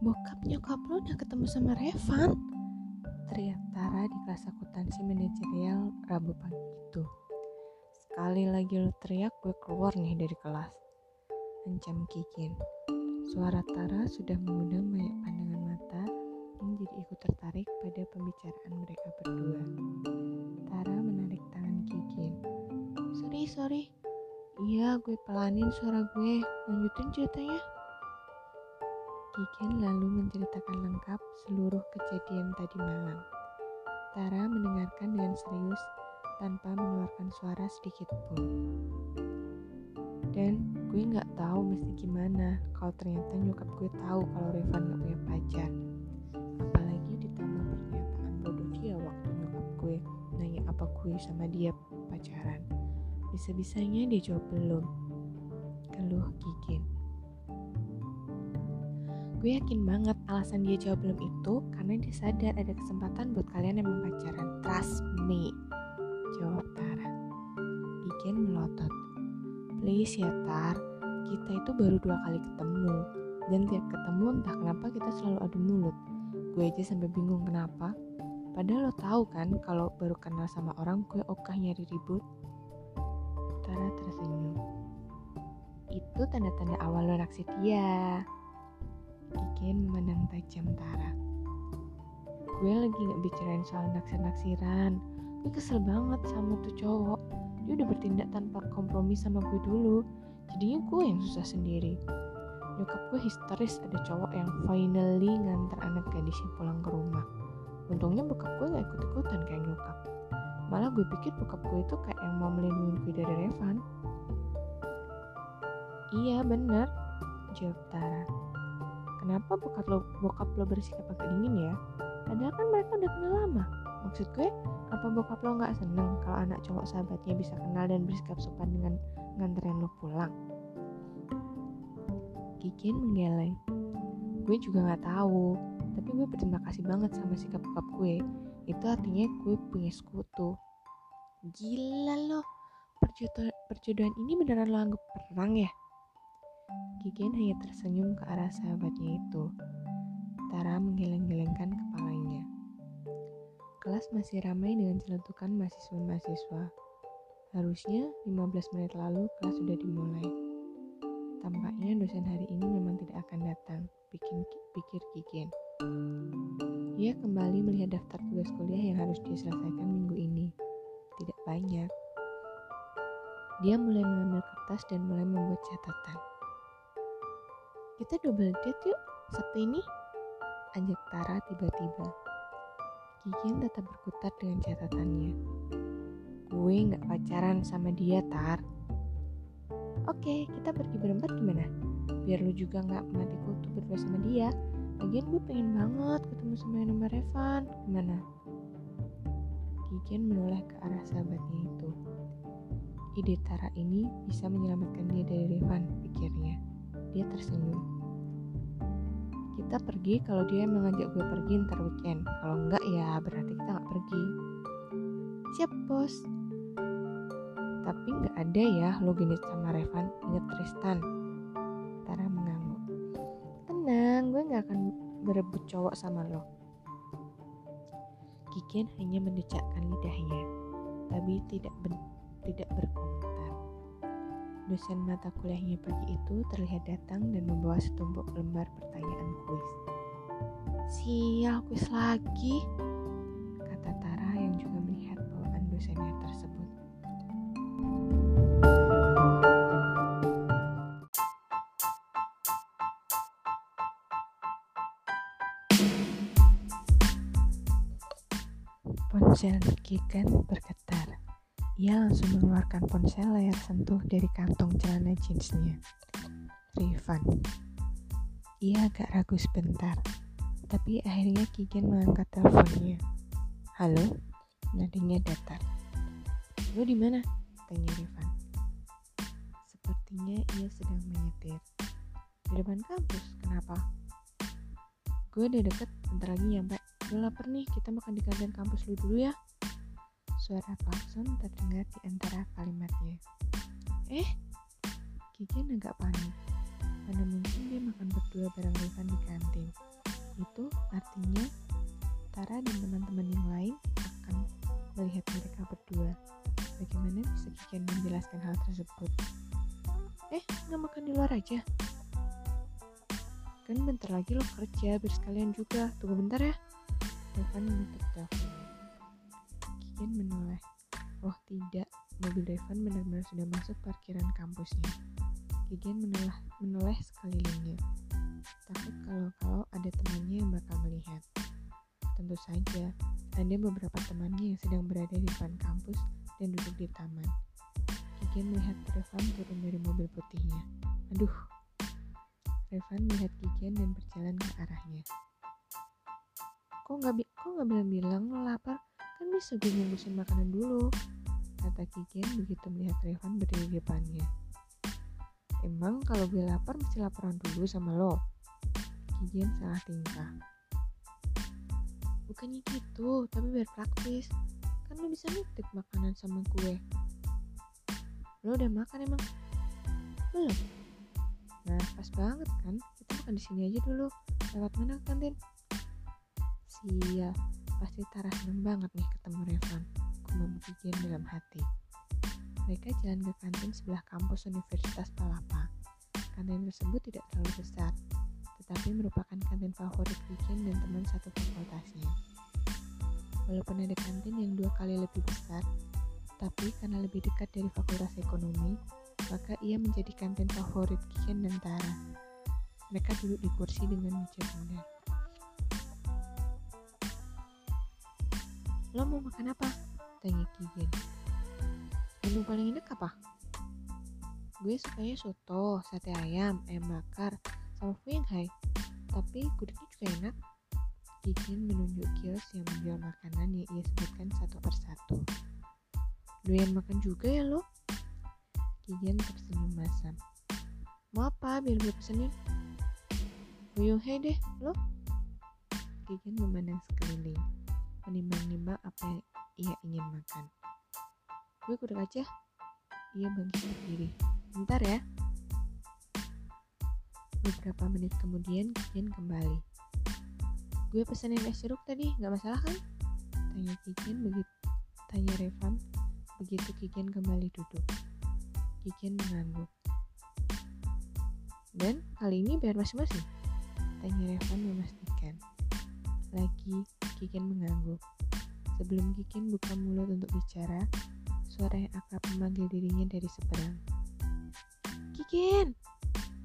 Bokap nyokap lo udah ketemu sama Revan Teriak Tara di kelas akuntansi manajerial Rabu pagi itu Sekali lagi lo teriak gue keluar nih dari kelas Ancam Kikin Suara Tara sudah mengundang banyak pandangan mata yang jadi ikut tertarik pada pembicaraan mereka berdua. Tara menarik tangan Kikin. Sorry, sorry. Iya, gue pelanin suara gue. Lanjutin ceritanya. Kikin lalu menceritakan lengkap seluruh kejadian tadi malam. Tara mendengarkan dengan serius tanpa mengeluarkan suara sedikit pun. Dan gue nggak tahu mesti gimana kalau ternyata nyokap gue tahu kalau Revan nggak punya pacar. Apalagi ditambah pernyataan bodoh dia waktu nyokap gue nanya apa gue sama dia pacaran. Bisa-bisanya dia jawab belum. Keluh Kikin. Gue yakin banget alasan dia jawab belum itu karena dia sadar ada kesempatan buat kalian yang pacaran. Trust me. Jawab Tara. Kikin melotot. Please ya Tar, kita itu baru dua kali ketemu. Dan tiap ketemu entah kenapa kita selalu adu mulut. Gue aja sampai bingung kenapa. Padahal lo tahu kan kalau baru kenal sama orang gue ogah nyari ribut. Tara tersenyum. Itu tanda-tanda awal lo naksir dia. Kikin memandang tajam Tara. Gue lagi gak bicarain soal naksir-naksiran. Gue kesel banget sama tuh cowok. Dia udah bertindak tanpa kompromi sama gue dulu. Jadinya gue yang susah sendiri. Nyokap gue histeris ada cowok yang finally nganter anak gadisnya pulang ke rumah. Untungnya bokap gue gak ikut-ikutan kayak nyokap. Malah gue pikir bokap gue itu kayak yang mau melindungi gue dari Revan. Iya bener, jawab Tara. Kenapa bokap lo, bokap lo bersikap agak dingin ya? Padahal kan mereka udah kenal lama. Maksud gue, apa bokap lo nggak seneng kalau anak cowok sahabatnya bisa kenal dan bersikap sopan dengan nganterin lo pulang? Kikin menggeleng. Gue juga nggak tahu, tapi gue berterima kasih banget sama sikap bokap gue. Itu artinya gue punya sekutu. Gila lo, perjodohan ini beneran lo anggap perang ya? Kikin hanya tersenyum ke arah sahabatnya itu. Tara menggeleng-gelengkan kepalanya. Kelas masih ramai dengan celentukan mahasiswa-mahasiswa. Harusnya 15 menit lalu kelas sudah dimulai. Tampaknya dosen hari ini memang tidak akan datang, bikin pikir Kikin. Dia kembali melihat daftar tugas kuliah yang harus diselesaikan minggu ini. Tidak banyak. Dia mulai mengambil kertas dan mulai membuat catatan. Kita double date yuk, Sabtu ini? Ajak Tara tiba-tiba. Kikin tetap berkutat dengan catatannya. Gue gak pacaran sama dia, Tar. Oke, kita pergi berempat gimana? Biar lu juga gak mati kutu berdua sama dia. Lagian gue pengen banget ketemu sama yang nama Revan. Gimana? Kikin menoleh ke arah sahabatnya itu. Ide Tara ini bisa menyelamatkan dia dari Revan, pikirnya. Dia tersenyum. Kita pergi kalau dia mengajak gue pergi ntar weekend. Kalau enggak ya berarti kita nggak pergi. Siap bos. Tapi nggak ada ya lo genit sama Revan. Ingat Tristan. Tara mengangguk. Tenang, gue nggak akan berebut cowok sama lo. Kikin hanya mendecakkan lidahnya, tapi tidak tidak berkomentar. Dosen mata kuliahnya pagi itu terlihat datang dan membawa setumpuk lembar pertanyaan kuis. Sial kuis lagi, kata Tara yang juga melihat bawaan dosennya tersebut. Ponsel Kikan bergetar. Ia langsung mengeluarkan ponsel layar sentuh dari kantong celana jeansnya. Rifan. Ia agak ragu sebentar, tapi akhirnya Kigen mengangkat teleponnya. Halo, nadanya datar. Lo di mana? Tanya Rifan. Sepertinya ia sedang menyetir. Di depan kampus, kenapa? Gue udah deket, bentar lagi nyampe. Gue lapar nih, kita makan di kantin kampus lu dulu ya. Suara klakson terdengar di antara kalimatnya. Eh, Kikin agak panik. Mana mungkin dia makan berdua bareng Rifan di kantin. Itu artinya Tara dan teman-teman yang lain akan melihat mereka berdua. Bagaimana bisa Kikian menjelaskan hal tersebut? Eh, nggak makan di luar aja? Kan bentar lagi lo kerja, biar sekalian juga. Tunggu bentar ya. Revan menutup teleponnya. Kikian menoleh. Oh tidak, mobil Revan benar-benar sudah masuk parkiran kampusnya. Kikian menoleh, menoleh sekelilingnya. Takut kalau-kalau ada temannya yang bakal melihat. Tentu saja, ada beberapa temannya yang sedang berada di depan kampus dan duduk di taman. Kikian melihat Revan turun dari mobil putihnya. Aduh, Revan melihat Kikian dan berjalan ke arahnya. Kok nggak kok nggak bilang-bilang lo lapar? Kan bisa gue bungkusin makanan dulu. Kata Kikian begitu melihat Revan berdiri di depannya. Emang kalau gue lapar mesti laporan dulu sama lo? Kikian salah tingkah. Bukannya gitu, tapi biar praktis. Kan lo bisa nitip makanan sama gue. Lo udah makan emang? Belum? Nah, pas banget kan? Kita makan di sini aja dulu. Lewat mana kantin? Sial, pasti Tara seneng banget nih ketemu Revan. Kumam Kikian dalam hati. Mereka jalan ke kantin sebelah kampus Universitas Palapa. Kantin tersebut tidak terlalu besar, tetapi merupakan kantin favorit Kikian dan teman satu fakultasnya. Walaupun ada kantin yang dua kali lebih besar, tapi karena lebih dekat dari fakultas ekonomi, maka ia menjadi kantin favorit Kian dan Tara. Mereka duduk di kursi dengan meja bunda. Lo mau makan apa? Tanya Kian. Menu paling enak apa? Gue sukanya soto, sate ayam, ayam bakar, sama fuyeng hai. Tapi gudegnya juga enak. Kikin menunjuk kios yang menjual makanan yang ia sebutkan satu persatu. Doyan makan juga ya lo? Kigen tersenyum masam. Mau apa biar gue pesenin? Buyung hei deh, lo? Kigen memandang sekeliling, menimbang-nimbang apa yang ia ingin makan. Gue kuda aja. Ia bangkit berdiri. Bentar ya. Beberapa menit kemudian Kigen kembali. Gue pesenin es jeruk tadi, gak masalah kan? Tanya Kigen begitu. Tanya Revan begitu Kigen kembali duduk. Kikian mengangguk. Dan kali ini bayar masing-masing? Tanya Revan memastikan. Lagi, Kikin mengangguk. Sebelum Kikin buka mulut untuk bicara, suara yang akrab memanggil dirinya dari seberang. Kikin!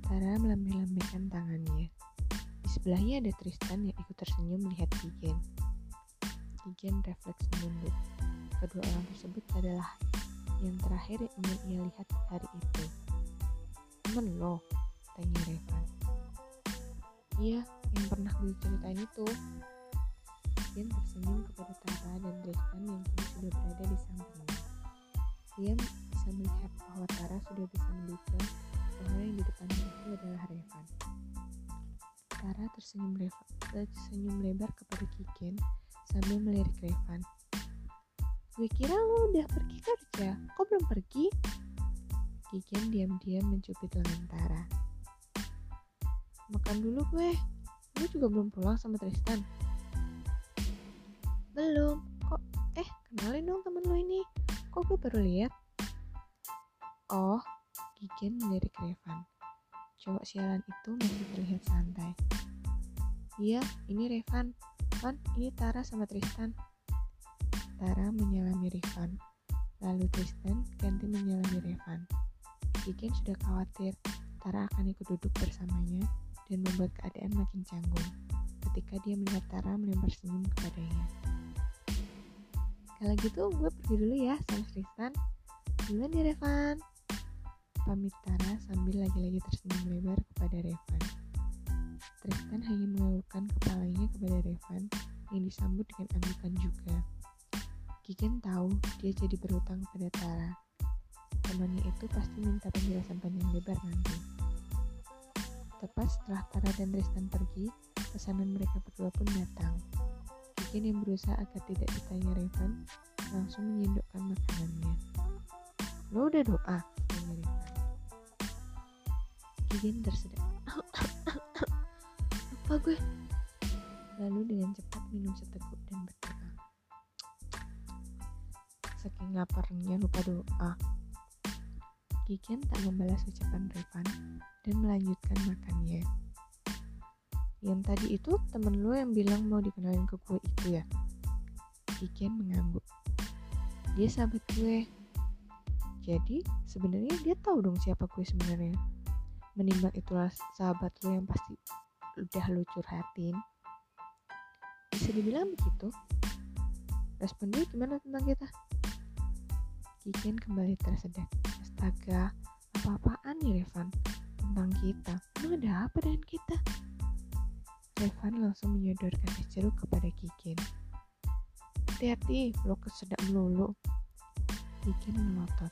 Tara melambih-lambihkan tangannya. Di sebelahnya ada Tristan yang ikut tersenyum melihat Kikin. Kikin refleks menunduk. Kedua orang tersebut adalah yang terakhir yang ingin ia lihat hari itu. Temen lo? Tanya Revan. Iya, yang pernah gue ceritain itu. Ian tersenyum kepada Tara dan Tristan yang kini sudah berada di sampingnya. Ia bisa melihat bahwa Tara sudah bisa menduga bahwa yang di depannya itu adalah Revan. Tara tersenyum, Revan, tersenyum lebar kepada Kiken sambil melirik Revan. Gue kira lo udah pergi kerja, kok belum pergi? Kikian diam-diam mencubit lengan Tara. Makan dulu gue, gue juga belum pulang sama Tristan. Belum, kok eh kenalin dong temen lo ini, kok gue baru lihat? Oh, Kikian melirik Revan. Cowok sialan itu masih terlihat santai. Iya, ini Revan. Van, ini Tara sama Tristan. Tara menyalami Revan. Lalu Tristan ganti menyalami Revan. Kikin sudah khawatir Tara akan ikut duduk bersamanya dan membuat keadaan makin canggung ketika dia melihat Tara melempar senyum kepadanya. Kalau gitu gue pergi dulu ya sama Tristan. Duluan ya Revan. Pamit Tara sambil lagi-lagi tersenyum lebar kepada Revan. Tristan hanya mengelukkan kepalanya kepada Revan yang disambut dengan anggukan juga. Kiken tahu dia jadi berhutang pada Tara. Temannya itu pasti minta penjelasan panjang lebar nanti. Tepat setelah Tara dan Tristan pergi, pesanan mereka berdua pun datang. Kiken yang berusaha agar tidak ditanya Revan, langsung menyendokkan makanannya. Lo udah doa? Tanya Revan. Kiken tersedak. Apa gue? lalu dengan cepat minum seteguk dan berdoa. Saking laparnya lupa doa. Kiken tak membalas ucapan Revan dan melanjutkan makannya. Yang tadi itu temen lo yang bilang mau dikenalin ke gue itu ya? Kiken mengangguk. Dia sahabat gue. Jadi sebenarnya dia tahu dong siapa gue sebenarnya. Menimbang itulah sahabat lo yang pasti udah lo curhatin. Bisa dibilang begitu. Respon dia gimana tentang kita? Kiken kembali tersedak. Astaga, apa-apaan nih Revan? Tentang kita. Emang ada apa dengan kita? Revan langsung menyodorkan es jeruk kepada Kikin. Hati-hati, lo kesedak melulu. Kikin melotot.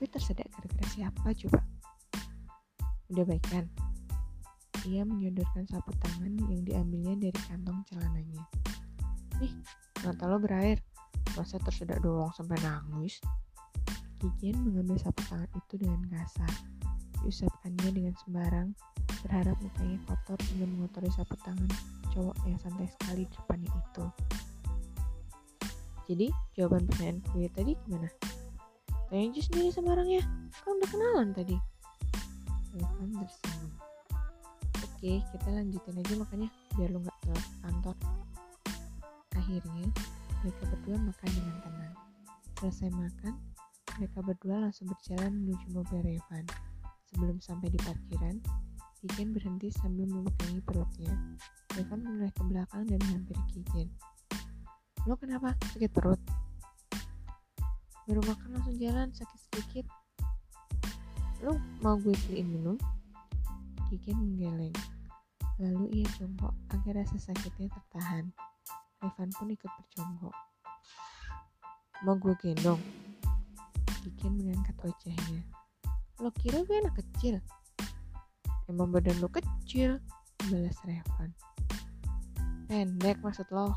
Gue tersedak gara-gara siapa coba? Udah baik kan? Ia menyodorkan sapu tangan yang diambilnya dari kantong celananya. Nih, mata lo berair. Masa tersedak doang sampai nangis? Kikin mengambil sapu tangan itu dengan kasar. Diusapkannya dengan sembarang, berharap mukanya kotor hingga mengotori sapu tangan cowok yang santai sekali di depannya itu. Jadi, jawaban pertanyaan gue tadi gimana? Tanya aja sendiri sama orangnya, kan udah kenalan tadi. Evan tersenyum. Oke, kita lanjutin aja makanya, biar lo gak telat kantor. Akhirnya, mereka berdua makan dengan tenang. Selesai makan, mereka berdua langsung berjalan menuju mobil Revan. Sebelum sampai di parkiran, Kigen berhenti sambil memegangi perutnya. Revan menoleh ke belakang dan menghampiri Kigen. Lo kenapa? Sakit perut? Baru makan langsung jalan, sakit sedikit. Lo mau gue beliin minum? Kigen menggeleng. Lalu ia jongkok agar rasa sakitnya tertahan. Revan pun ikut berjongkok. Mau gue gendong? Kikin mengangkat wajahnya. Lo kira gue anak kecil? Emang badan lo kecil, balas Revan. Pendek maksud lo?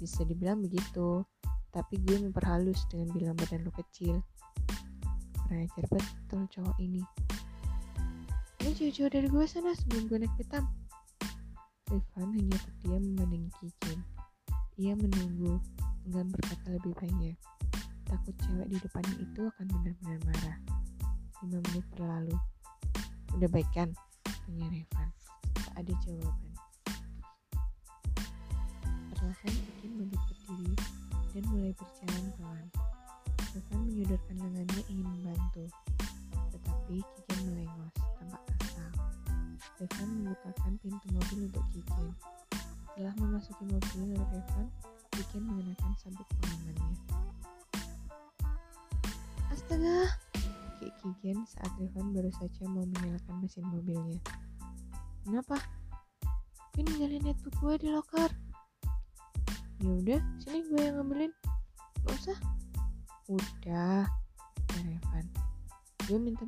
Bisa dibilang begitu, tapi gue memperhalus dengan bilang badan lo kecil. Kurang ajar betul cowok ini. Lo jauh-jauh dari gue sana sebelum gue naik pitam. Revan hanya terdiam memandangi Kikin. Ia menunggu, enggan berkata lebih banyak. Takut cewek di depannya itu akan benar-benar marah. 5 menit berlalu. Udah baik kan? Tanya Revan. Tak ada jawaban. Perlahan Kikin bangkit berdiri dan mulai berjalan pelan. Revan menyodorkan lengannya ingin membantu. Tetapi Kikin melengos, tampak kesal. Revan membukakan pintu mobil untuk Kikin. Setelah memasuki mobil Revan, Kikin mengenakan sabuk pengamannya. Astaga, Kik Kigen saat Revan baru saja mau menyalakan mesin mobilnya. Kenapa? Gue ninggalin netbook gue di locker. Ya udah, sini gue yang ngambilin. Gak usah. Udah, kata Revan. Gue minta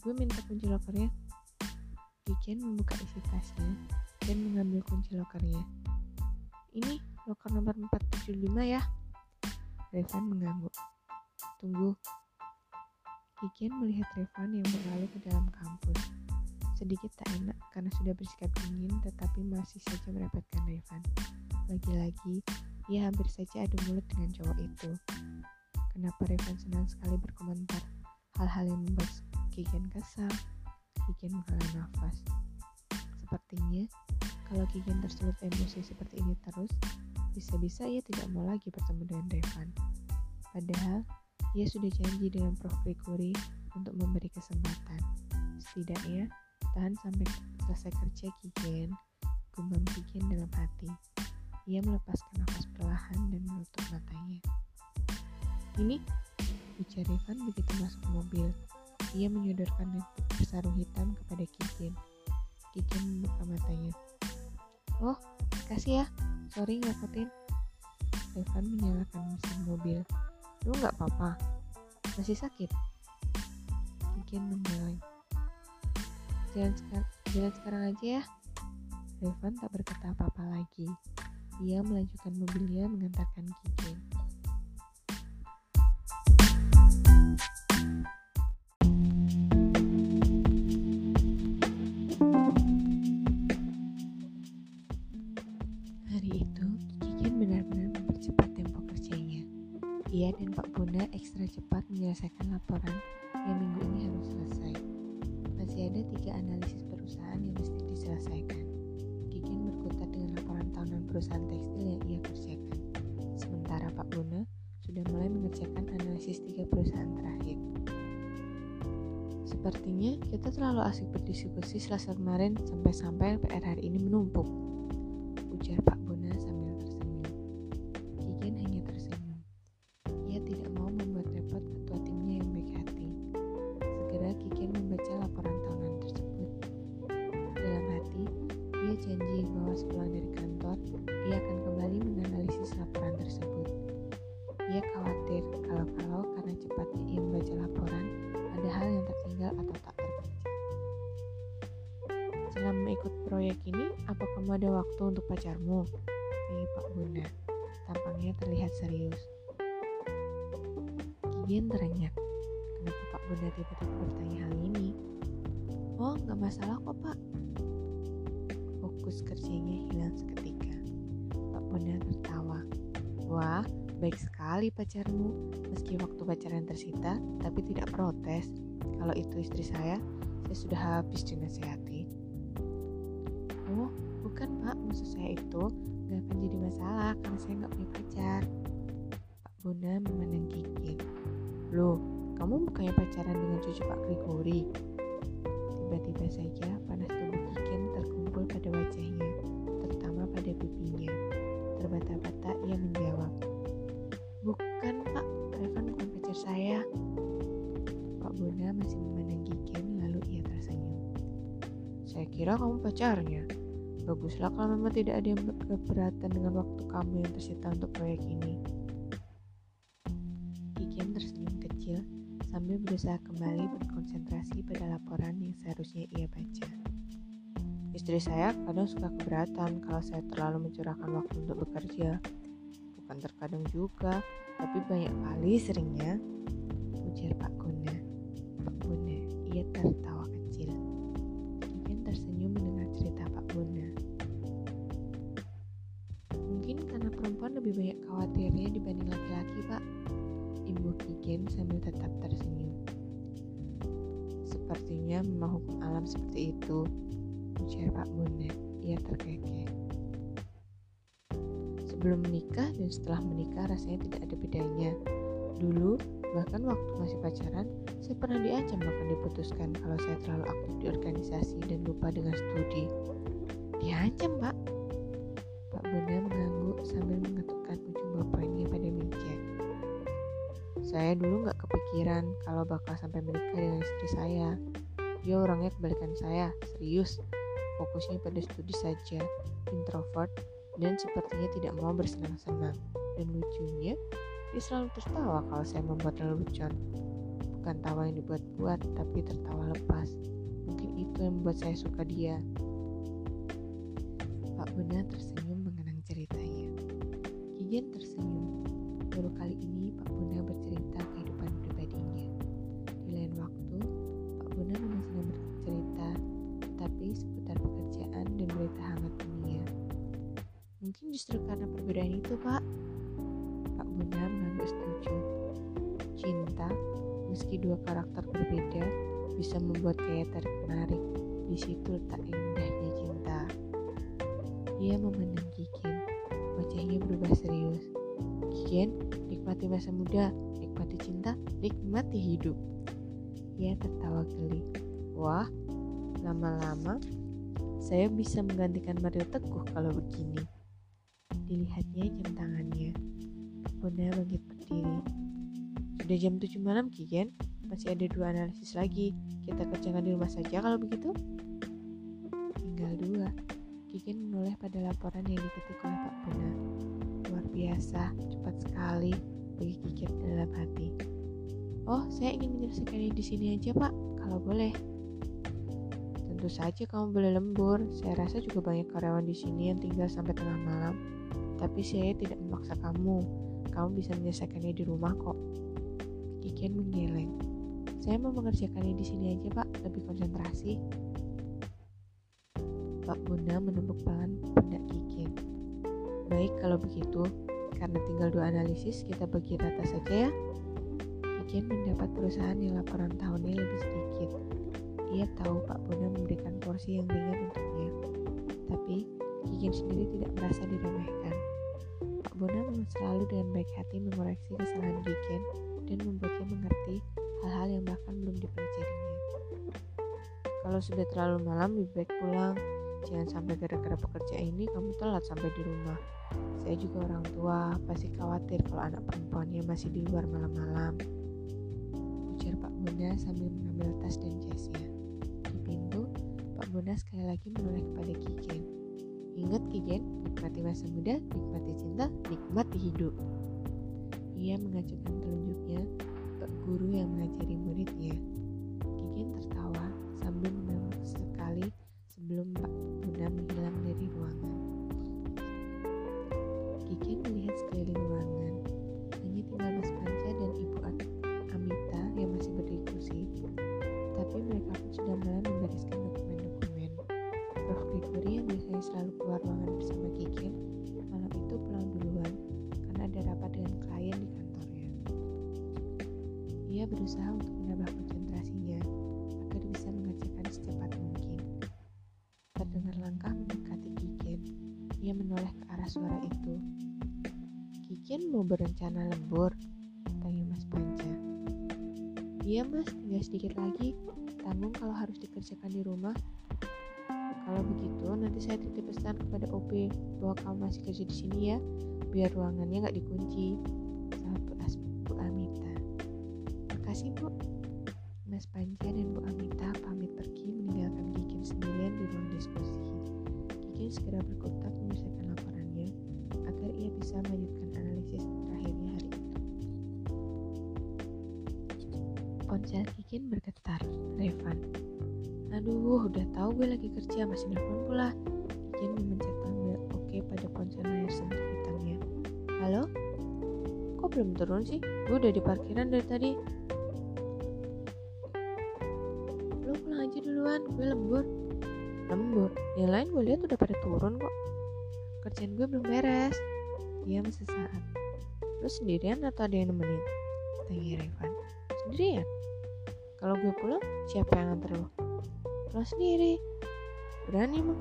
gue minta kunci lokernya. Kiken membuka isi tasnya dan mengambil kunci lokernya. Ini loker nomor 475 ya. Revan mengangguk. Tunggu, Kikian melihat Revan yang berlalu ke dalam kampus. Sedikit tak enak karena sudah bersikap dingin tetapi masih saja merepotkan Revan. Lagi-lagi, ia hampir saja adu mulut dengan cowok itu. Kenapa Revan senang sekali berkomentar hal-hal yang membuat Kikian kesal? Kikian menghela nafas. Sepertinya, kalau Kikian tersulut emosi seperti ini terus, bisa-bisa ia tidak mau lagi bertemu dengan Revan. Padahal, ia sudah janji dengan Prof. Gregory untuk memberi kesempatan. Setidaknya, tahan sampai selesai kerja Kigen, gumam Kigen dalam hati. Ia melepaskan nafas perlahan dan menutup matanya. Ini, ujar Ivan begitu masuk mobil. Ia menyodorkan bersarung hitam kepada Kigen. Kigen membuka matanya. Oh, kasih ya. Sorry ngerepotin. Evan menyalakan mesin mobil. Lu nggak apa-apa? Masih sakit? Mungkin menggeleng. Jalan, sekar jalan sekarang aja ya. Revan tak berkata apa-apa lagi. Ia melanjutkan mobilnya mengantarkan Kikin. Kita terlalu asik berdiskusi selasa kemarin sampai-sampai PR hari ini menumpuk. Ujar Pak Bona sambil tersenyum. Kigen hanya tersenyum. Ia tidak mau membuat repot ketua timnya yang baik hati. Segera Kigen membaca laporan tahunan tersebut. Dalam hati, ia janji bahwa sepulang dari kantor, ia akan kembali menganalisis laporan tersebut. Ia khawatir kalau-kalau karena cepatnya ia membaca laporan, ada hal yang tertinggal atau tak. Selama ikut proyek ini, apa kamu ada waktu untuk pacarmu? Tanya Pak Bunda. Tampangnya terlihat serius. Kigen terenyak. Kenapa Pak Bunda tiba-tiba bertanya hal ini? Oh, nggak masalah kok Pak. Fokus kerjanya hilang seketika. Pak Bunda tertawa. Wah, baik sekali pacarmu. Meski waktu pacaran tersita, tapi tidak protes. Kalau itu istri saya, saya sudah habis dinasehati. Oh, maksud saya itu gak akan jadi masalah karena saya gak punya pacar. Pak Bunda memandang Kikin. Loh, kamu bukannya pacaran dengan cucu Pak Grigori? Tiba-tiba saja panas tubuh Kikin terkumpul pada wajahnya, terutama pada pipinya. Terbata-bata ia menjawab, Bukan pak, Revan bukan pacar saya. Pak Bona masih memandang Kikin lalu ia tersenyum. Saya kira kamu pacarnya. Baguslah kalau memang tidak ada yang keberatan dengan waktu kamu yang tersita untuk proyek ini. Kikin tersenyum kecil sambil berusaha kembali berkonsentrasi pada laporan yang seharusnya ia baca. Istri saya kadang suka keberatan kalau saya terlalu mencurahkan waktu untuk bekerja. Bukan terkadang juga, tapi banyak kali seringnya, Sebelum menikah dan setelah menikah rasanya tidak ada bedanya. Dulu, bahkan waktu masih pacaran, saya pernah diancam bahkan diputuskan kalau saya terlalu aktif di organisasi dan lupa dengan studi. Diancam, Pak. Pak Bunda mengangguk sambil mengetukkan ujung bopengnya pada meja. Saya dulu nggak kepikiran kalau bakal sampai menikah dengan istri saya. Dia orangnya kebalikan saya, serius. Fokusnya pada studi saja, introvert, dan sepertinya tidak mau bersenang-senang. Dan lucunya, dia selalu tertawa kalau saya membuat lelucon. Bukan tawa yang dibuat-buat, tapi tertawa lepas. Mungkin itu yang membuat saya suka dia. Pak Bunda tersenyum mengenang ceritanya. Kigen tersenyum. Baru kali ini Pak Bunda bercerita kehidupan pribadinya. Di lain waktu, Pak Bunda memang senang bercerita, tapi seputar justru karena perbedaan itu, Pak. Pak Bunda menganggap setuju. Cinta, meski dua karakter berbeda, bisa membuat gaya tarik menarik. Di situ letak indahnya cinta. Ia memandang Kikin, wajahnya berubah serius. Kikin, nikmati masa muda, nikmati cinta, nikmati hidup. Ia tertawa geli. Wah, lama-lama saya bisa menggantikan Mario Teguh kalau begini. Dilihatnya jam tangannya. Bunda bangkit berdiri. Sudah jam 7 malam, Kigen. Masih ada dua analisis lagi. Kita kerjakan di rumah saja kalau begitu. Tinggal dua. Kigen menoleh pada laporan yang diketik oleh Pak Bunda. Luar biasa, cepat sekali bagi Kigen dalam hati. Oh, saya ingin menyelesaikannya di sini aja, Pak. Kalau boleh. Tentu saja kamu boleh lembur. Saya rasa juga banyak karyawan di sini yang tinggal sampai tengah malam. Tapi saya tidak memaksa kamu. Kamu bisa menyelesaikannya di rumah kok. Kiken menggeleng. Saya mau mengerjakannya di sini aja, Pak. Lebih konsentrasi. Pak Bunda menepuk pelan pundak Kiken. Baik kalau begitu, karena tinggal dua analisis, kita bagi rata saja ya. Kikian mendapat perusahaan yang laporan tahunnya lebih sedikit. Ia tahu Pak Bona memberikan porsi yang ringan untuknya. Tapi, Kikian sendiri tidak merasa diremehkan. Pak Bona selalu dengan baik hati mengoreksi kesalahan Kikian dan membuatnya mengerti hal-hal yang bahkan belum dipelajarinya. Kalau sudah terlalu malam, lebih baik pulang. Jangan sampai gara-gara pekerjaan ini kamu telat sampai di rumah. Saya juga orang tua, pasti khawatir kalau anak perempuannya masih di luar malam-malam. Ujar Pak Bunda sambil mengambil tas dan jasnya. Pak sekali lagi menoleh kepada Kigen. Ingat Kigen, nikmati masa muda, nikmati cinta, nikmati hidup. Ia mengajukan telunjuknya ke guru yang mengajari muridnya. Kigen tertawa sambil menengok sekali sebelum Ia menoleh ke arah suara itu. Kikin mau berencana lembur? Tanya Mas Panca. Iya mas, tinggal sedikit lagi. Tanggung kalau harus dikerjakan di rumah. Kalau begitu, nanti saya titip pesan kepada OP bahwa kamu masih kerja di sini ya, biar ruangannya nggak dikunci. Sahabat Bu, Amita. Makasih Bu. Mas Panca belum turun sih? Gue udah di parkiran dari tadi. Lo pulang aja duluan, gue lembur. Lembur? Yang lain gue lihat udah pada turun kok. Kerjaan gue belum beres. Diam sesaat. Lo sendirian atau ada yang nemenin? Tanya Revan. Sendirian? Kalau gue pulang, siapa yang nganter lo? Lo sendiri. Berani mah.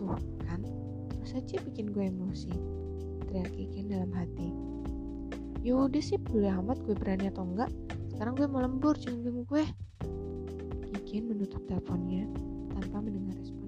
Tuh kan, terus aja bikin gue emosi. Teriak Kikin dalam hati. Yaudah sih, boleh amat gue berani atau enggak. Sekarang gue mau lembur, ganggu gue. Kikin menutup teleponnya tanpa mendengar respon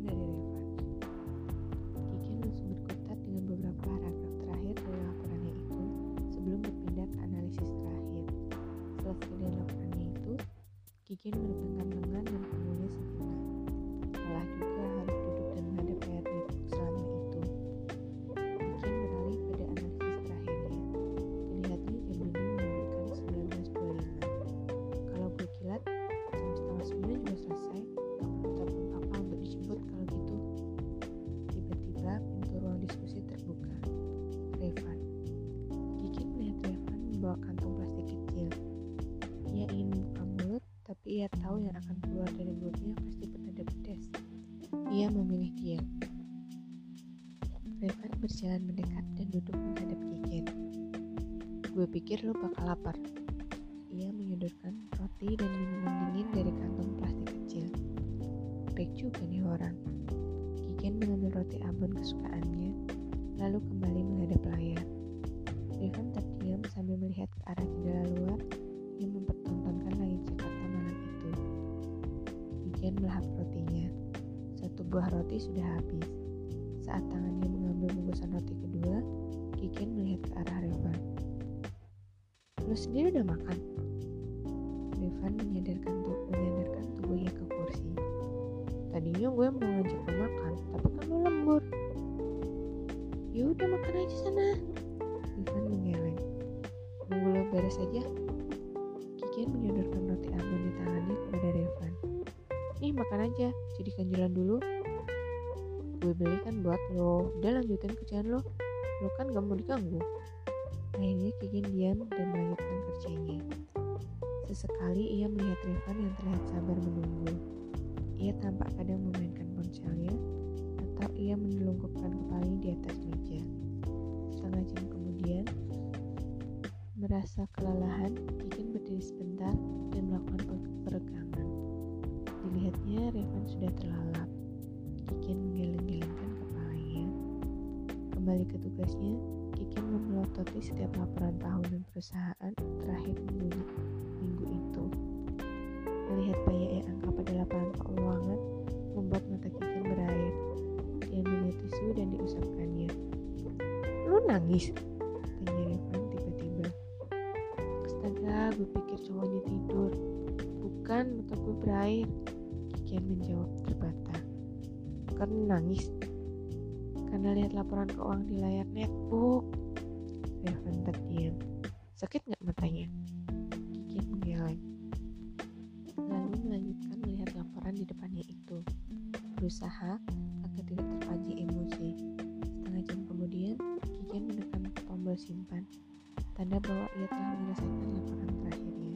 pikir lo bakal lapar. Ia menyodorkan roti dan Sendiri udah makan? Revan menyadarkan, menyadarkan tubuhnya ke kursi. Tadinya gue mau ngajak lo makan, tapi kan lo lembur. Ya udah makan aja sana. Revan menggeleng. Nunggu lo beres aja. Kikin menyodorkan roti abon di tangannya kepada Revan. Nih makan aja, jadikan jalan dulu. Gue beli kan buat lo, udah lanjutin kerjaan lo. Lo kan gak mau diganggu. Kikin diam dan melanjutkan kerjanya. Sesekali ia melihat Revan yang terlihat sabar menunggu. Ia tampak kadang memainkan ponselnya atau ia menelungkupkan kepalanya di atas meja. Setengah jam kemudian, merasa kelelahan, Kikin berdiri sebentar dan melakukan peregangan. Dilihatnya Revan sudah terlalap. Kikin menggeleng-gelengkan kepalanya. Kembali ke tugasnya, Kikin memelototi setiap laporan tahunan perusahaan terakhir minggu, minggu itu. Melihat banyaknya angka pada laporan keuangan membuat mata Kikin berair. Dia ambil tisu dan diusapkannya. Lu nangis? Tanya Revan tiba-tiba. Astaga, gue pikir cowoknya tidur. Bukan, mata gue berair. Kikian menjawab terbata. Karena nangis? Karena lihat laporan keuangan di layar netbook. Revan terdiam. Sakit nggak matanya? Kikian menggeleng. Lalu melanjutkan melihat laporan di depannya itu. Berusaha agar tidak terpancing emosi. Setengah jam kemudian, Kikian menekan tombol simpan. Tanda bahwa ia telah menyelesaikan laporan terakhirnya.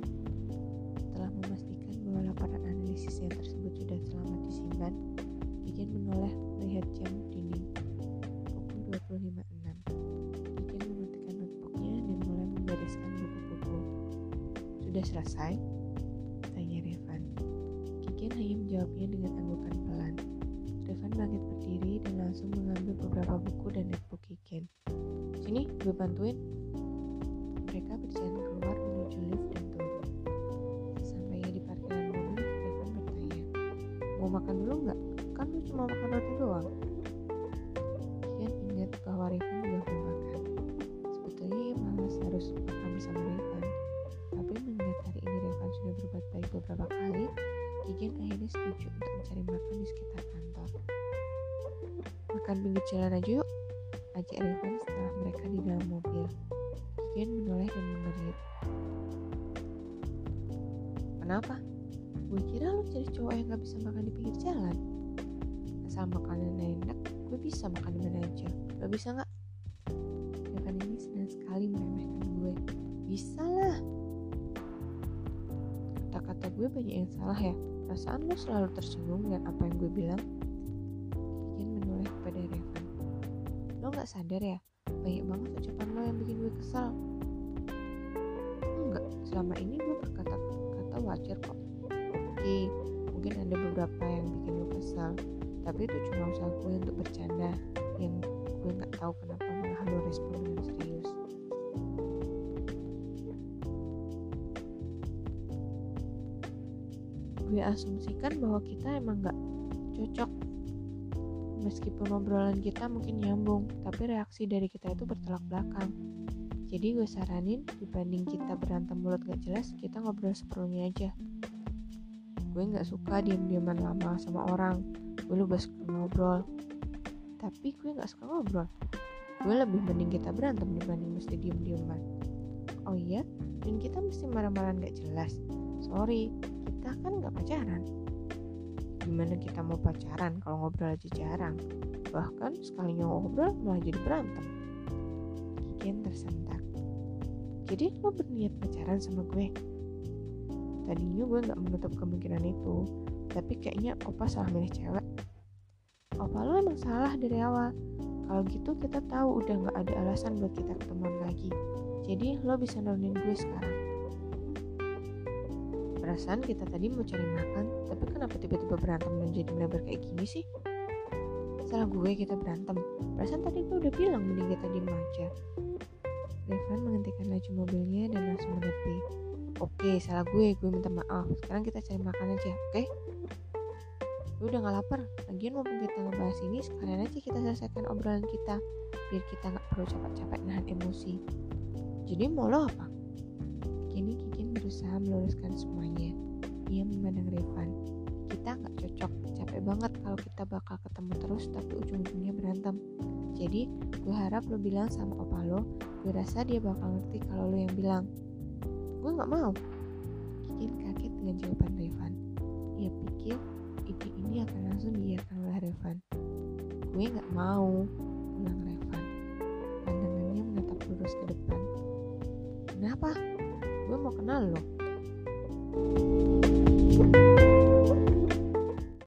Setelah memastikan bahwa laporan analisisnya tersebut sudah selamat disimpan, Kikian menoleh melihat jam dinding. Pukul 25.06. Kikian mematikan notebooknya dan mulai membereskan buku-buku. Sudah selesai? Tanya Revan. Kikian hanya menjawabnya dengan anggukan pelan. Revan bangkit berdiri dan langsung mengambil beberapa buku dan netbook Kikian. Sini, gue bantuin. Yuk, ajak Revan setelah mereka di dalam mobil. Kian menoleh dan mengerit. Kenapa? Gue kira lu jadi cowok yang gak bisa makan di pinggir jalan. Asal makanan enak, gue bisa makan di mana aja. Lo bisa nggak? Revan ini senang sekali meremehkan gue. Bisa lah. Kata-kata gue banyak yang salah ya. Perasaan lo selalu tersinggung dengan apa yang gue bilang. Lo gak sadar ya? Banyak banget ucapan lo yang bikin gue kesal. Enggak, selama ini gue berkata-kata wajar kok. Oke, mungkin ada beberapa yang bikin lo kesal. Tapi itu cuma usaha gue untuk bercanda. Yang gue gak tahu kenapa malah lo respon dengan serius. Gue asumsikan bahwa kita emang gak cocok Meskipun obrolan kita mungkin nyambung, tapi reaksi dari kita itu bertolak belakang. Jadi gue saranin, dibanding kita berantem mulut gak jelas, kita ngobrol seperlunya aja. Gue gak suka diam-diaman lama sama orang. Gue lebih suka ngobrol. Tapi gue gak suka ngobrol. Gue lebih mending kita berantem dibanding mesti diem-dieman. Oh iya, dan kita mesti marah-marahan gak jelas. Sorry, kita kan gak pacaran gimana kita mau pacaran kalau ngobrol aja jarang. Bahkan sekalinya ngobrol malah jadi berantem. Kikian tersentak. Jadi lo berniat pacaran sama gue? Tadinya gue gak menutup kemungkinan itu tapi kayaknya opa salah milih cewek. Opa lo emang salah dari awal. Kalau gitu kita tahu udah gak ada alasan buat kita ketemuan lagi. Jadi lo bisa nolongin gue sekarang Perasaan kita tadi mau cari makan, tapi kenapa tiba-tiba berantem dan jadi melebar kayak gini sih? Salah gue kita berantem. Perasaan tadi gue udah bilang mending kita diem aja. Revan menghentikan laju mobilnya dan langsung menepi. Oke, salah gue, gue minta maaf. Sekarang kita cari makan aja, oke? Gue udah gak lapar. Lagian mumpung kita ngebahas ini, sekalian aja kita selesaikan obrolan kita. Biar kita gak perlu capek-capek nahan emosi. Jadi mau lo apa? Kini Kikin berusaha meluruskan semuanya. Ia memandang Revan. Kita nggak cocok, capek banget kalau kita bakal ketemu terus tapi ujung-ujungnya berantem. Jadi, gue harap lo bilang sama opa lo, gue rasa dia bakal ngerti kalau lo yang bilang. Gue nggak mau. Kikin kaget dengan jawaban Revan. Ia pikir ide ini akan langsung diiyakan oleh Revan. Gue nggak mau, ulang Revan. Pandangannya menatap lurus ke depan. Kenapa? gue mau kenal lo